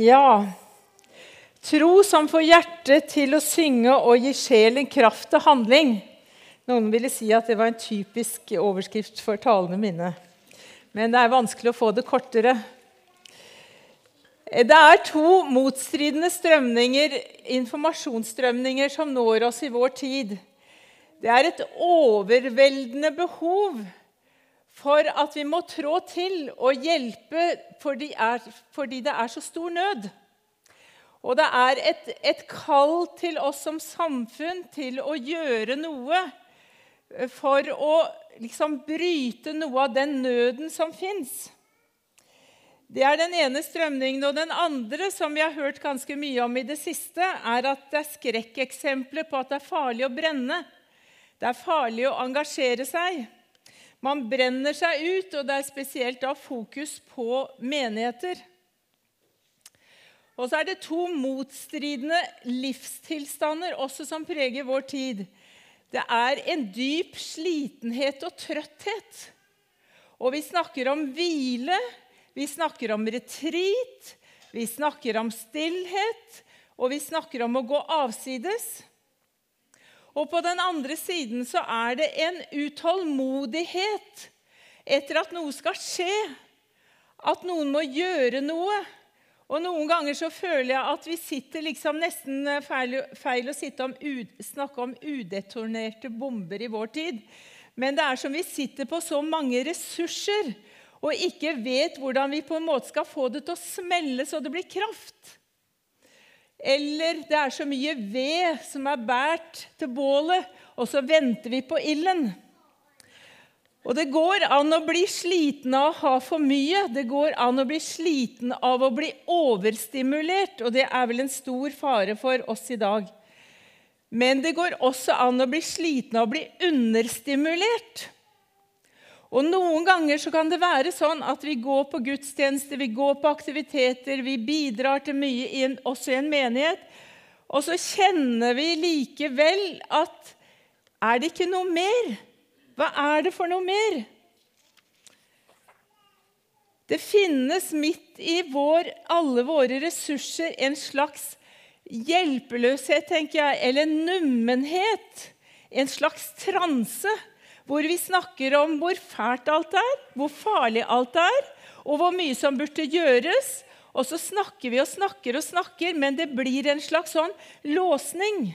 Ja. Tro som får hjertet til å synge og gi sjelen kraft til handling. Noen ville si at det var en typisk overskrift for talene mine. Men det er vanskelig å få det kortere. Det er to motstridende strømninger, informasjonsstrømninger som når oss i vår tid. Det er et overveldende behov for at vi må trå til og hjelpe fordi, er, fordi det er så stor nød. Og det er et, et, kall til oss som samfunn til å gjøre noe for å liksom bryte noe av den nøden som fins. Det er den ene strømningen. Og den andre, som vi har hørt ganske mye om i det siste, er at det er skrekkeksempler på at det er farlig å brenne. Det er farlig å engasjere seg. Man brenner seg ut, og det er spesielt da fokus på menigheter. Og så er det to motstridende livstilstander også som preger vår tid. Det er en dyp slitenhet og trøtthet. Og vi snakker om hvile, vi snakker om retreat, vi snakker om stillhet, og vi snakker om å gå avsides. Og på den andre siden så er det en utålmodighet etter at noe skal skje. At noen må gjøre noe. Og Noen ganger så føler jeg at vi sitter liksom nesten feil, feil å om, snakke om udetonerte bomber i vår tid. Men det er som vi sitter på så mange ressurser og ikke vet hvordan vi på en måte skal få det til å smelle så det blir kraft. Eller det er så mye ved som er båret til bålet, og så venter vi på ilden. Og det går an å bli sliten av å ha for mye. Det går an å bli sliten av å bli overstimulert, og det er vel en stor fare for oss i dag. Men det går også an å bli sliten av å bli understimulert. Og Noen ganger så kan det være sånn at vi går på gudstjeneste, vi går på aktiviteter, vi bidrar til mye i en, også i en menighet, og så kjenner vi likevel at er det ikke noe mer? Hva er det for noe mer? Det finnes midt i vår, alle våre ressurser en slags hjelpeløshet, tenker jeg, eller nummenhet. En slags transe hvor vi snakker om hvor fælt alt er, hvor farlig alt er, og hvor mye som burde gjøres. Og så snakker vi og snakker og snakker, men det blir en slags sånn låsning.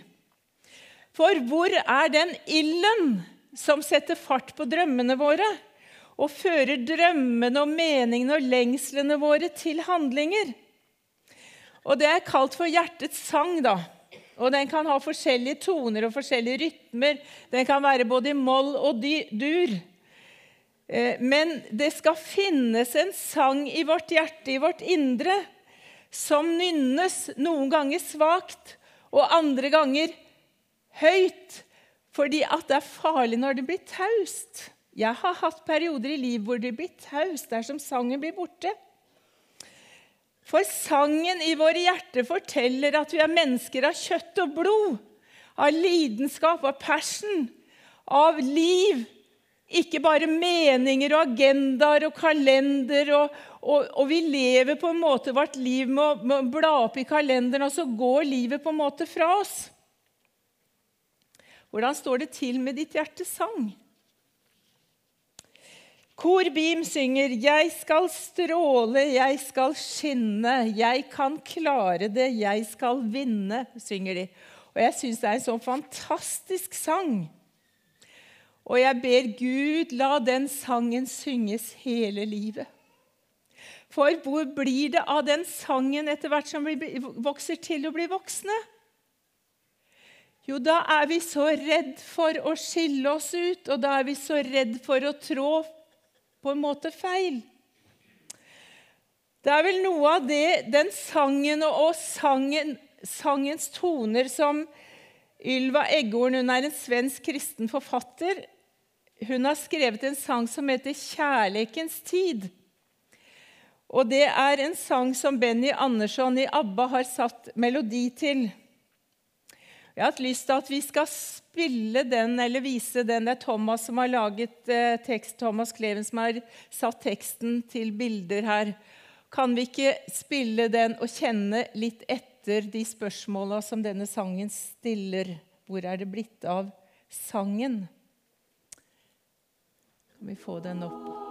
For hvor er den ilden som setter fart på drømmene våre og fører drømmene og meningene og lengslene våre til handlinger? Og det er kalt for hjertets sang, da. Og den kan ha forskjellige toner og forskjellige rytmer. Den kan være både i moll og dur. Eh, men det skal finnes en sang i vårt hjerte, i vårt indre, som nynnes noen ganger svakt og andre ganger høyt, fordi at det er farlig når det blir taust. Jeg har hatt perioder i livet hvor det blir taust dersom sangen blir borte. For sangen i våre hjerter forteller at vi er mennesker av kjøtt og blod, av lidenskap, av passion, av liv. Ikke bare meninger og agendaer og kalender. Og, og, og, vi lever på en måte vårt liv med med å bla opp i kalenderen, og så går livet på en måte fra oss. Hvordan står det til med ditt hjertes sang? Kor Beam synger 'Jeg skal stråle, jeg skal skinne', 'Jeg kan klare det, jeg skal vinne', synger de. Og Jeg syns det er en sånn fantastisk sang. Og jeg ber Gud la den sangen synges hele livet. For hvor blir det av den sangen etter hvert som vi vokser til å bli voksne? Jo, da er vi så redd for å skille oss ut, og da er vi så redd for å trå på en måte feil. Det er vel noe av det, den sangen og sangen, sangens toner som Ylva Eggorn Hun er en svensk kristen forfatter. Hun har skrevet en sang som heter 'Kjærlekens tid'. Og Det er en sang som Benny Andersson i ABBA har satt melodi til. Jeg har hatt lyst til at vi skal spille den eller vise den. Det er Thomas som har laget eh, tekst, Thomas Kleven som har satt teksten til bilder her. Kan vi ikke spille den og kjenne litt etter de spørsmåla som denne sangen stiller? Hvor er det blitt av sangen? Kan vi få den opp?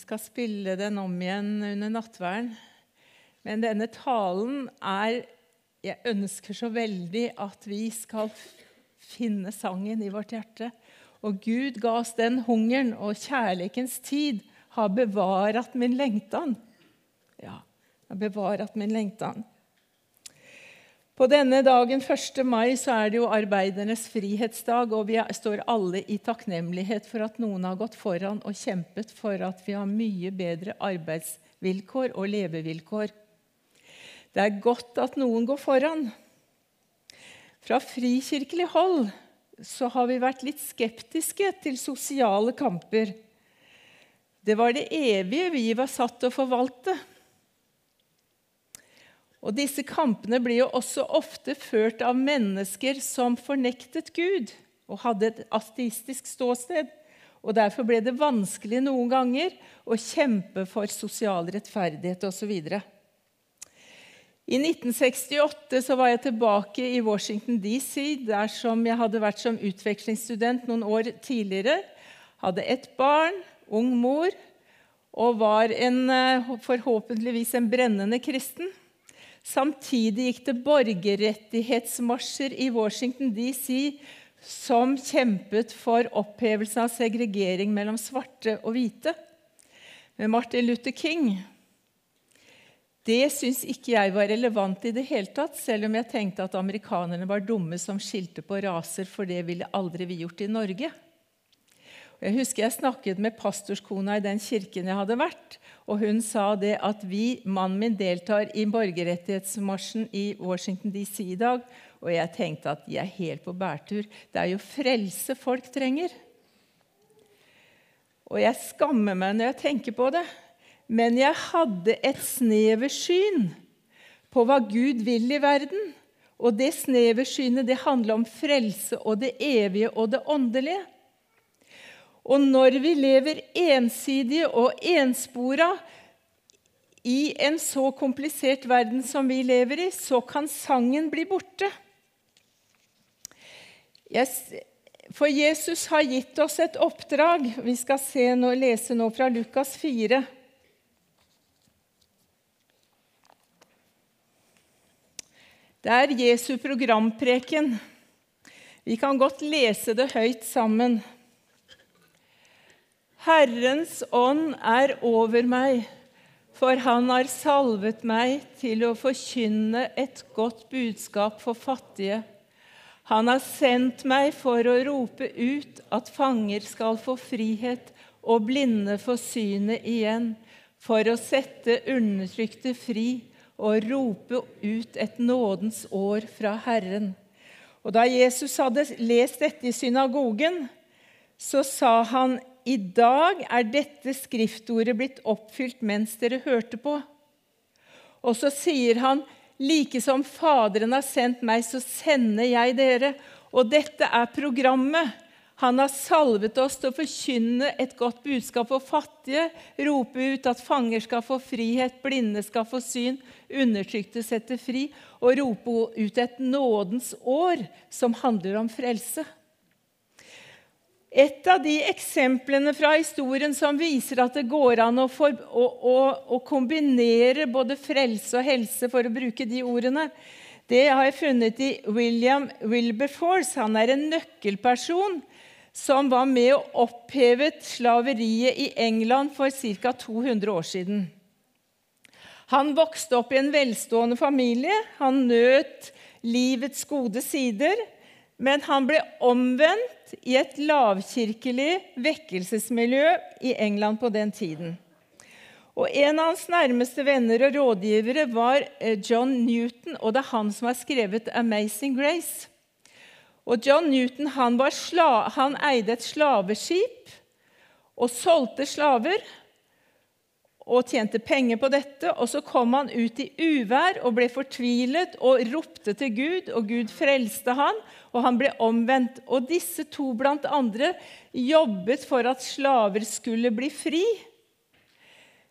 Skal spille den om igjen under nattverden. Men denne talen er Jeg ønsker så veldig at vi skal finne sangen i vårt hjerte. Og Gud ga oss den hungeren, og kjærlighetens tid har bevaret min lengtan. Ja, har bevaret min lengtan. På denne dagen, 1. mai, så er det jo arbeidernes frihetsdag, og vi står alle i takknemlighet for at noen har gått foran og kjempet for at vi har mye bedre arbeidsvilkår og levevilkår. Det er godt at noen går foran. Fra frikirkelig hold så har vi vært litt skeptiske til sosiale kamper. Det var det evige vi var satt til å forvalte. Og Disse kampene blir jo også ofte ført av mennesker som fornektet Gud og hadde et ateistisk ståsted. Og Derfor ble det vanskelig noen ganger å kjempe for sosial rettferdighet osv. I 1968 så var jeg tilbake i Washington DC, der som jeg hadde vært som utvekslingsstudent noen år tidligere. Hadde ett barn, ung mor, og var en, eh, forhåpentligvis en brennende kristen. Samtidig gikk det borgerrettighetsmarsjer i Washington DC som kjempet for opphevelse av segregering mellom svarte og hvite, med Martin Luther King. Det syns ikke jeg var relevant i det hele tatt, selv om jeg tenkte at amerikanerne var dumme som skilte på raser, for det ville aldri vi gjort i Norge. Jeg husker jeg snakket med pastorskona i den kirken jeg hadde vært, og hun sa det at vi, mannen min deltar i borgerrettighetsmarsjen i Washington DC i dag. Og jeg tenkte at de er helt på bærtur. Det er jo frelse folk trenger. Og jeg skammer meg når jeg tenker på det. Men jeg hadde et sneversyn på hva Gud vil i verden. Og det sneversynet det handler om frelse og det evige og det åndelige. Og når vi lever ensidige og enspora i en så komplisert verden som vi lever i, så kan sangen bli borte. For Jesus har gitt oss et oppdrag. Vi skal nå, lese nå fra Lukas 4. Det er Jesu programpreken. Vi kan godt lese det høyt sammen. Herrens ånd er over meg, for han har salvet meg til å forkynne et godt budskap for fattige. Han har sendt meg for å rope ut at fanger skal få frihet og blinde få synet igjen, for å sette undertrykte fri og rope ut et nådens år fra Herren. Og Da Jesus hadde lest dette i synagogen, så sa han i dag er dette skriftordet blitt oppfylt mens dere hørte på. Og så sier han, like som Faderen har sendt meg, så sender jeg dere. Og dette er programmet. Han har salvet oss til å forkynne et godt budskap for fattige, rope ut at fanger skal få frihet, blinde skal få syn, undertrykte sette fri, og rope ut et nådens år som handler om frelse. Et av de eksemplene fra historien som viser at det går an å, for, å, å, å kombinere både frelse og helse, for å bruke de ordene, det har jeg funnet i William Wilberforce. Han er en nøkkelperson som var med og opphevet slaveriet i England for ca. 200 år siden. Han vokste opp i en velstående familie. Han nøt livets gode sider. Men han ble omvendt i et lavkirkelig vekkelsesmiljø i England på den tiden. Og En av hans nærmeste venner og rådgivere var eh, John Newton, og det er han som har skrevet 'Amazing Grace'. Og John Newton han, han eide et slaveskip og solgte slaver og tjente penger på dette. Og så kom han ut i uvær og ble fortvilet og ropte til Gud, og Gud frelste han, og han ble omvendt. Og disse to blant andre jobbet for at slaver skulle bli fri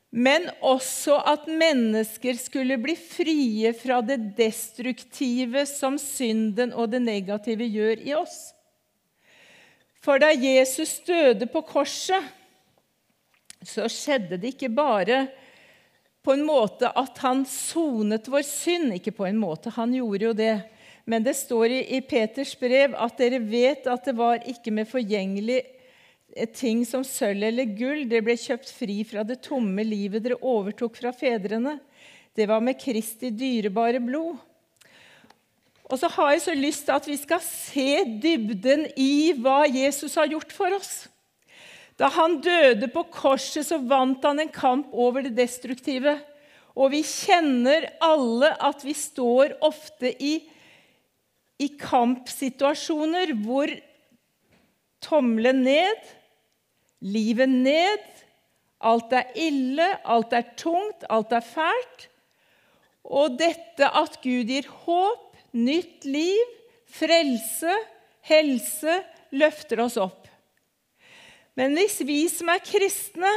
men også at mennesker skulle bli frie fra det destruktive som synden og det negative gjør i oss. For da Jesus døde på korset, så skjedde det ikke bare på en måte at han sonet vår synd. Ikke på en måte, han gjorde jo det. Men det står i Peters brev at dere vet at det var ikke med forgjengelig ting som sølv eller gull. Det ble kjøpt fri fra det tomme livet dere overtok fra fedrene. Det var med Kristi dyrebare blod. Og så har jeg så lyst til at vi skal se dybden i hva Jesus har gjort for oss. Da han døde på korset, så vant han en kamp over det destruktive. Og vi kjenner alle at vi står ofte i, i kampsituasjoner hvor tommelen ned livet ned. Alt er ille, alt er tungt, alt er fælt. Og dette at Gud gir håp, nytt liv, frelse, helse, løfter oss opp. Men hvis vi som er kristne,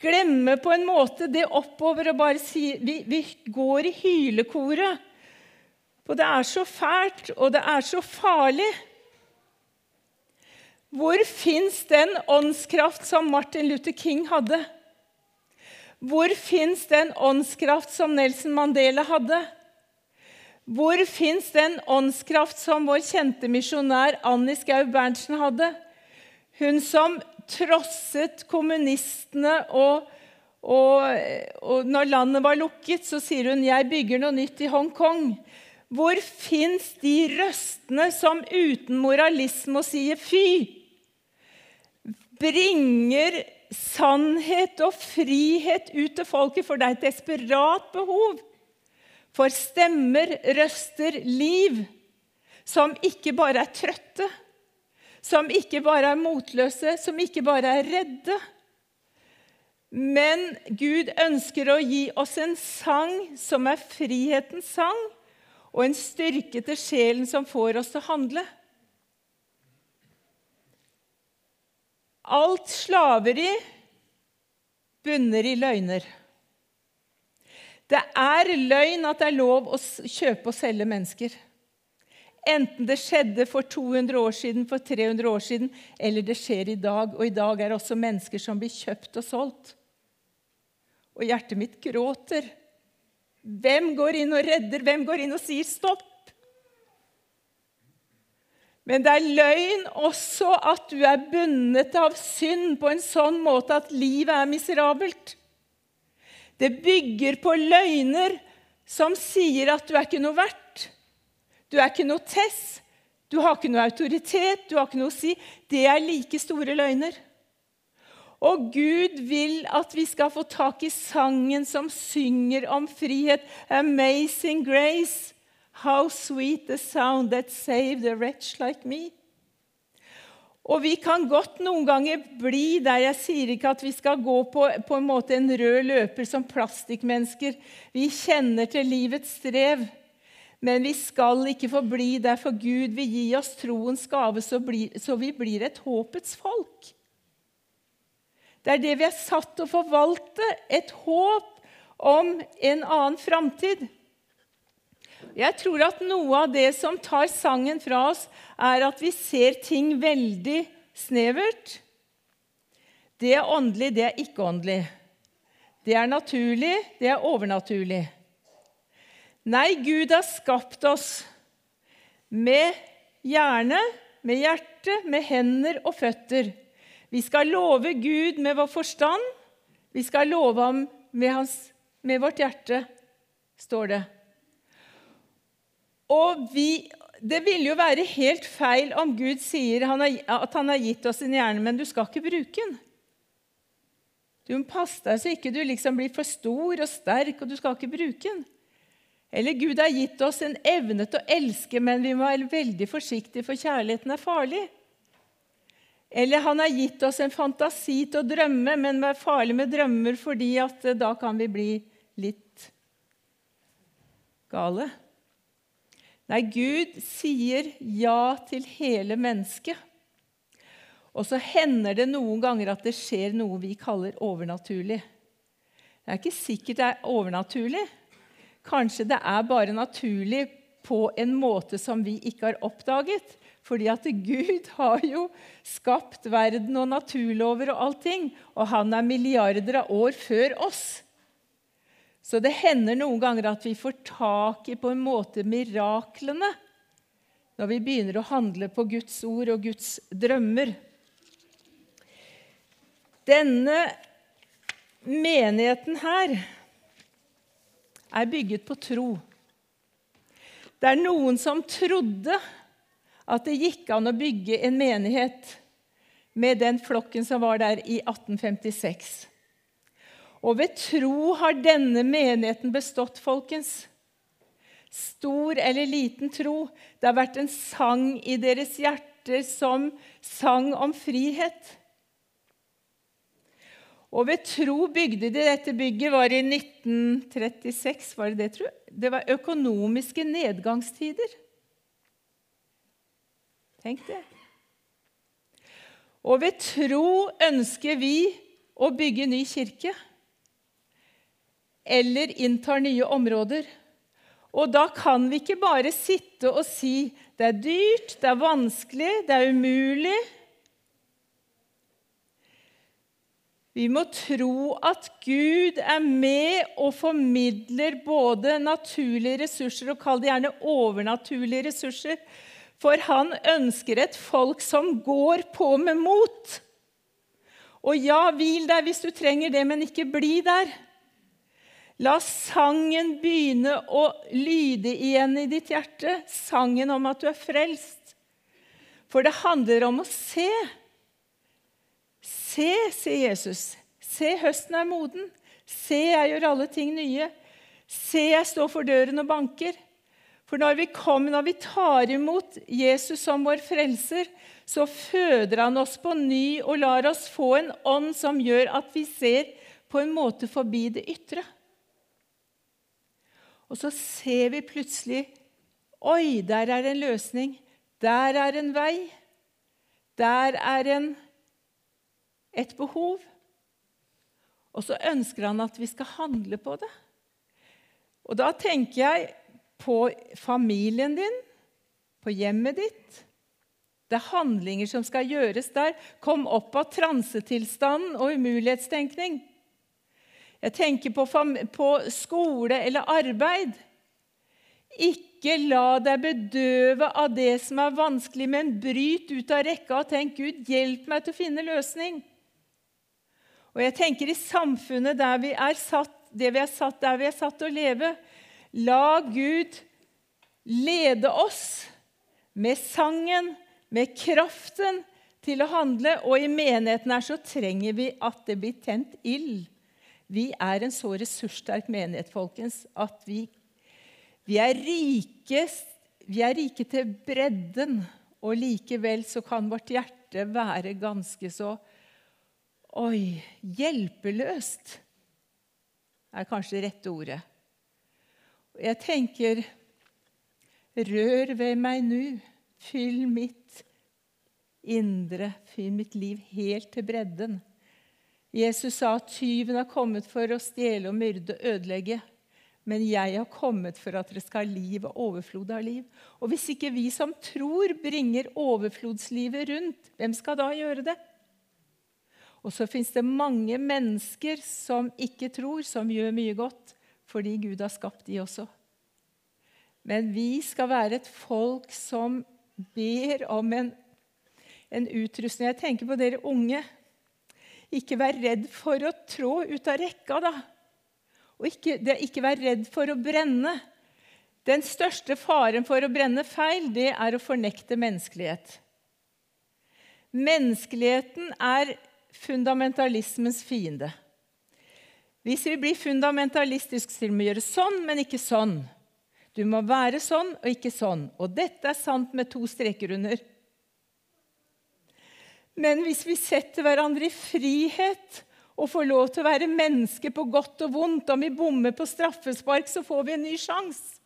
glemmer på en måte det oppover og bare sier Vi, vi går i hylekoret. For det er så fælt, og det er så farlig. Hvor fins den åndskraft som Martin Luther King hadde? Hvor fins den åndskraft som Nelson Mandela hadde? Hvor fins den åndskraft som vår kjente misjonær Annie Skau Berntsen hadde? Hun som trosset kommunistene, og, og, og når landet var lukket, så sier hun 'Jeg bygger noe nytt i Hongkong'. Hvor fins de røstene som uten moralisme sier 'fy'? bringer sannhet og frihet ut til folket, for det er et desperat behov for stemmer, røster, liv som ikke bare er trøtte, som ikke bare er motløse, som ikke bare er redde. Men Gud ønsker å gi oss en sang som er frihetens sang, og en styrke til sjelen som får oss til å handle. Alt slaveri bunner i løgner. Det er løgn at det er lov å kjøpe og selge mennesker. Enten det skjedde for 200 år siden, for 300 år siden, eller det skjer i dag. Og i dag er det også mennesker som blir kjøpt og solgt. Og hjertet mitt gråter. Hvem går inn og redder? Hvem går inn og sier stopp? Men det er løgn også at du er bundet av synd på en sånn måte at livet er miserabelt. Det bygger på løgner som sier at du er ikke noe verdt. Du er ikke noe tess. Du har ikke noe autoritet, du har ikke noe å si. Det er like store løgner. Og Gud vil at vi skal få tak i sangen som synger om frihet. Amazing grace. How sweet the sound that saved a wretch like me. Og vi kan godt noen ganger bli der Jeg sier ikke at vi skal gå på, på en måte en rød løper som plastikkmennesker. Vi kjenner til livets strev. Men vi skal ikke forbli der, for Gud vil gi oss troens gave, så, bli, så vi blir et håpets folk. Det er det vi er satt til å forvalte. Et håp om en annen framtid. Jeg tror at noe av det som tar sangen fra oss, er at vi ser ting veldig snevert. Det er åndelig, det er ikke åndelig. Det er naturlig, det er overnaturlig. Nei, Gud har skapt oss med hjerne, med hjerte, med hender og føtter. Vi skal love Gud med vår forstand. Vi skal love ham med, hans, med vårt hjerte, står det. Og vi, Det ville jo være helt feil om Gud sier at han har gitt oss en hjerne, men du skal ikke bruke den. Du må passe deg så ikke du liksom blir for stor og sterk, og du skal ikke bruke den. Eller Gud har gitt oss en evne til å elske, men vi må være veldig forsiktige, for kjærligheten er farlig. Eller han har gitt oss en fantasi til å drømme, men er farlig med drømmer fordi at eh, da kan vi bli litt gale. Nei, Gud sier ja til hele mennesket. Og så hender det noen ganger at det skjer noe vi kaller overnaturlig. Det er ikke sikkert det er overnaturlig. Kanskje det er bare naturlig på en måte som vi ikke har oppdaget. Fordi at Gud har jo skapt verden og naturlover og allting. Og han er milliarder av år før oss. Så det hender noen ganger at vi får tak i på en måte miraklene når vi begynner å handle på Guds ord og Guds drømmer. Denne menigheten her er bygget på tro. Det er noen som trodde at det gikk an å bygge en menighet med den flokken som var der i 1856. Og ved tro har denne menigheten bestått, folkens. Stor eller liten tro. Det har vært en sang i deres hjerter som sang om frihet. Og ved tro bygde de dette bygget. var i 1936, var det det, tro? Det var økonomiske nedgangstider. Tenk det. Og ved tro ønsker vi å bygge ny kirke eller inntar nye områder. Og da kan vi ikke bare sitte og si det er dyrt, det er vanskelig, det er umulig. Vi må tro at Gud er med og formidler både naturlige ressurser og kall det gjerne overnaturlige ressurser. For han ønsker et folk som går på med mot. Og ja, hvil deg hvis du trenger det, men ikke bli der. La sangen begynne å lyde igjen i ditt hjerte, sangen om at du er frelst. For det handler om å se. Se, sier Jesus. Se, høsten er moden. Se, jeg gjør alle ting nye. Se, jeg står for døren og banker. For når vi kommer, når vi tar imot Jesus som vår frelser, så føder han oss på ny og lar oss få en ånd som gjør at vi ser på en måte forbi det ytre. Og så ser vi plutselig Oi, der er en løsning. Der er en vei. Der er en, et behov. Og så ønsker han at vi skal handle på det. Og da tenker jeg på familien din. på hjemmet ditt. Det er handlinger som skal gjøres der. Kom opp av transetilstanden og umulighetstenkning. Jeg tenker på, på skole eller arbeid. Ikke la deg bedøve av det som er vanskelig, men bryt ut av rekka og tenk Gud, hjelp meg til å finne løsning. Og jeg tenker i samfunnet der vi er satt, det vi er satt, der vi er satt til å leve, la Gud lede oss med sangen, med kraften til å handle. Og i menigheten her så trenger vi at det blir tent ild. Vi er en så ressurssterk menighet, folkens, at vi vi er rike, vi er rike til bredden, og likevel så kan vårt hjerte være ganske så Oi, hjelpeløst er kanskje det rette ordet. Jeg tenker Rør ved meg nå. Fyll mitt indre, fyll mitt liv helt til bredden. Jesus sa at tyven har kommet for å stjele og myrde og ødelegge men jeg har kommet for at dere skal ha liv og overflod av liv. Og hvis ikke vi som tror, bringer overflodslivet rundt, hvem skal da gjøre det? Og så fins det mange mennesker som ikke tror, som gjør mye godt, fordi Gud har skapt de også. Men vi skal være et folk som ber om en, en utrustning. Jeg tenker på dere unge. Ikke vær redd for å trå ut av rekka, da. Og ikke, ikke være redd for å brenne. Den største faren for å brenne feil, det er å fornekte menneskelighet. Menneskeligheten er fundamentalismens fiende. Hvis vi blir fundamentalistiske, må vi gjøre sånn, men ikke sånn. Du må være sånn og ikke sånn. Og dette er sant med to streker under. Men hvis vi setter hverandre i frihet og får lov til å være menneske på godt og vondt. Om vi bommer på straffespark, så får vi en ny sjanse.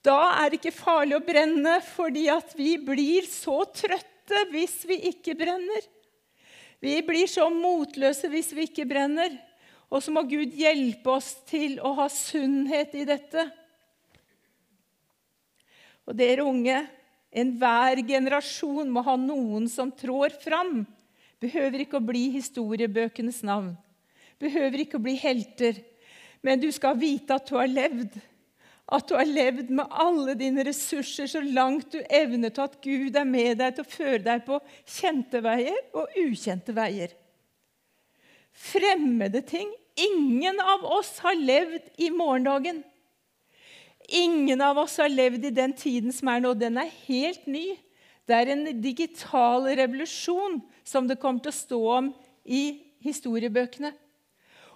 Da er det ikke farlig å brenne, fordi at vi blir så trøtte hvis vi ikke brenner. Vi blir så motløse hvis vi ikke brenner. Og så må Gud hjelpe oss til å ha sunnhet i dette. Og dere unge, enhver generasjon må ha noen som trår fram Behøver ikke å bli historiebøkenes navn. Behøver ikke å bli helter. Men du skal vite at du har levd. At du har levd med alle dine ressurser så langt du evner til at Gud er med deg til å føre deg på kjente veier og ukjente veier. Fremmede ting. Ingen av oss har levd i morgendagen. Ingen av oss har levd i den tiden som er nå. Den er helt ny. Det er en digital revolusjon som det kommer til å stå om i historiebøkene.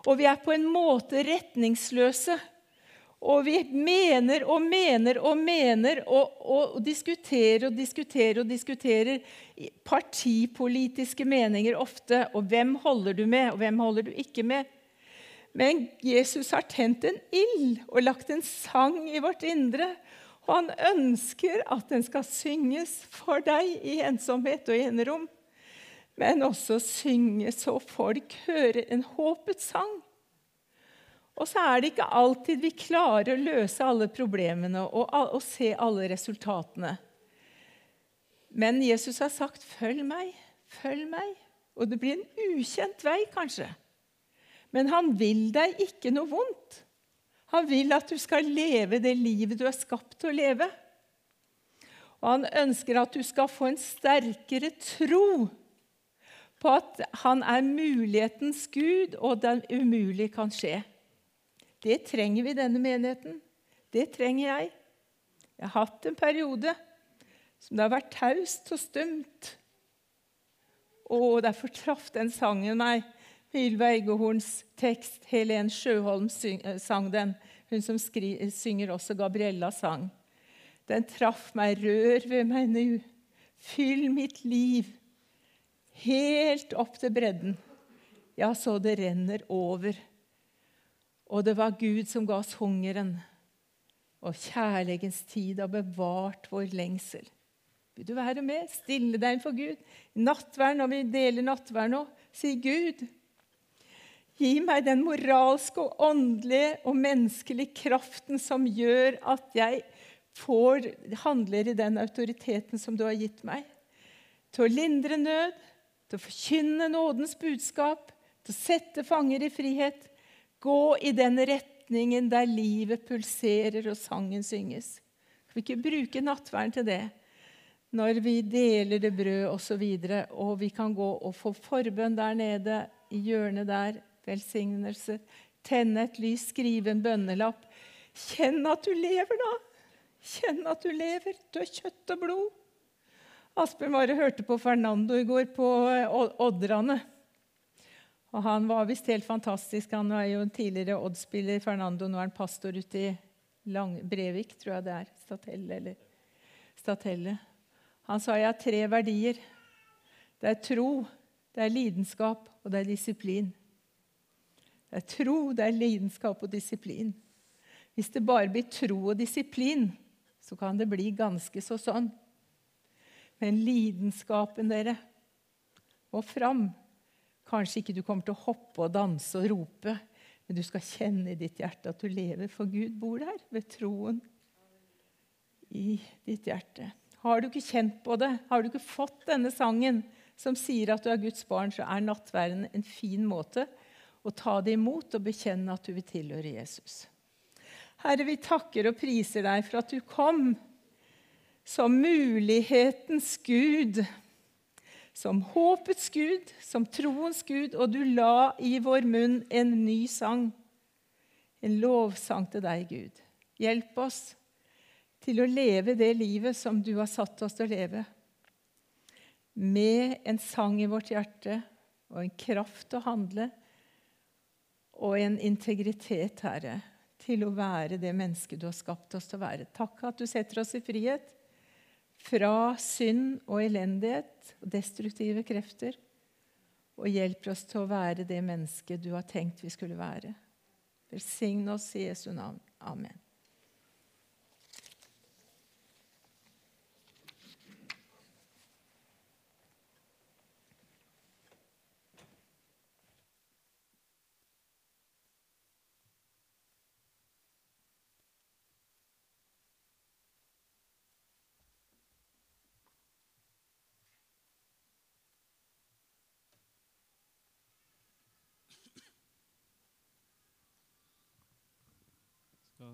Og vi er på en måte retningsløse. Og vi mener og mener og mener og, og, og diskuterer og diskuterer og diskuterer partipolitiske meninger ofte. Og hvem holder du med, og hvem holder du ikke med? Men Jesus har tent en ild og lagt en sang i vårt indre og han ønsker at den skal synges for deg i ensomhet og i enerom. Men også synges så folk hører en håpets sang. Og så er det ikke alltid vi klarer å løse alle problemene og, og se alle resultatene. Men Jesus har sagt, 'Følg meg, følg meg.' Og det blir en ukjent vei, kanskje. Men han vil deg ikke noe vondt. Han vil at du skal leve det livet du er skapt til å leve. Og han ønsker at du skal få en sterkere tro på at han er mulighetens Gud, og det umulige kan skje. Det trenger vi i denne menigheten. Det trenger jeg. Jeg har hatt en periode som det har vært taust og stumt. Og derfor traff den sangen meg. Ylva Eggehorns tekst. Helen Sjøholm eh, sang den. Hun som skri, synger også Gabriella sang. Den traff meg, rør ved meg nå. Fyll mitt liv helt opp til bredden. Ja, så det renner over. Og det var Gud som ga oss hungeren. Og kjærlegens tid har bevart vår lengsel. Vil du være med? Stille deg for Gud. Nattverd, når vi deler nattverd nå, si Gud, Gi meg den moralske og åndelige og menneskelige kraften som gjør at jeg får, handler i den autoriteten som du har gitt meg. Til å lindre nød, til å forkynne nådens budskap, til å sette fanger i frihet. Gå i den retningen der livet pulserer og sangen synges. Skal vi ikke bruke nattverden til det? Når vi deler det brød osv., og, og vi kan gå og få forbønn der nede, i hjørnet der, velsignelse, tenne et lys, skrive en bønnelapp. Kjenn at du lever, da! Kjenn at du lever. Du er kjøtt og blod. Asbjørn bare hørte på Fernando i går på eh, Oddrane. Og Han var visst helt fantastisk. Han er jo en tidligere Odd-spiller. Fernando, Nå er han pastor ute i Lang Brevik, tror jeg det er. Statelle, eller Statelle. Han sa jeg har tre verdier. Det er tro, det er lidenskap, og det er disiplin. Det er tro, det er lidenskap og disiplin. Hvis det bare blir tro og disiplin, så kan det bli ganske så sånn. Men lidenskapen, dere, må fram. Kanskje ikke du kommer til å hoppe og danse og rope, men du skal kjenne i ditt hjerte at du lever, for Gud bor der ved troen i ditt hjerte. Har du ikke kjent på det, har du ikke fått denne sangen som sier at du er Guds barn, så er nattverden en fin måte å ta det imot og bekjenne at du vil tilhøre Jesus. Herre, vi takker og priser deg for at du kom som mulighetens Gud, som håpets Gud, som troens Gud, og du la i vår munn en ny sang, en lovsang til deg, Gud. Hjelp oss til å leve det livet som du har satt oss til å leve, med en sang i vårt hjerte og en kraft til å handle og en integritet, Herre til å være det mennesket du har skapt oss til å være. Takk at du setter oss i frihet fra synd og elendighet og destruktive krefter, og hjelper oss til å være det mennesket du har tenkt vi skulle være. Velsign oss i Jesu navn. Amen.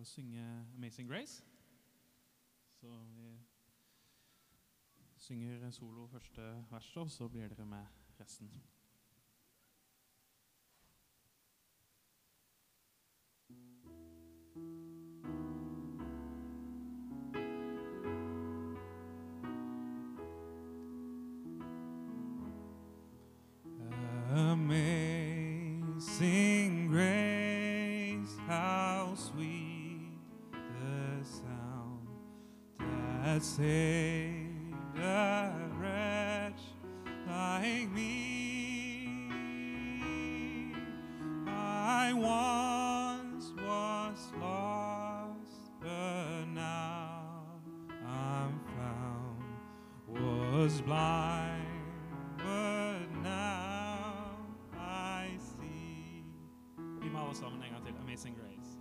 Skal synge 'Amazing Grace'. Så vi synger solo første verset, og så blir dere med resten. Amazing saved a wretch like me. I once was lost, but now I'm found. Was blind, but now I see. Vi må alle sammen en til. Amazing Grace.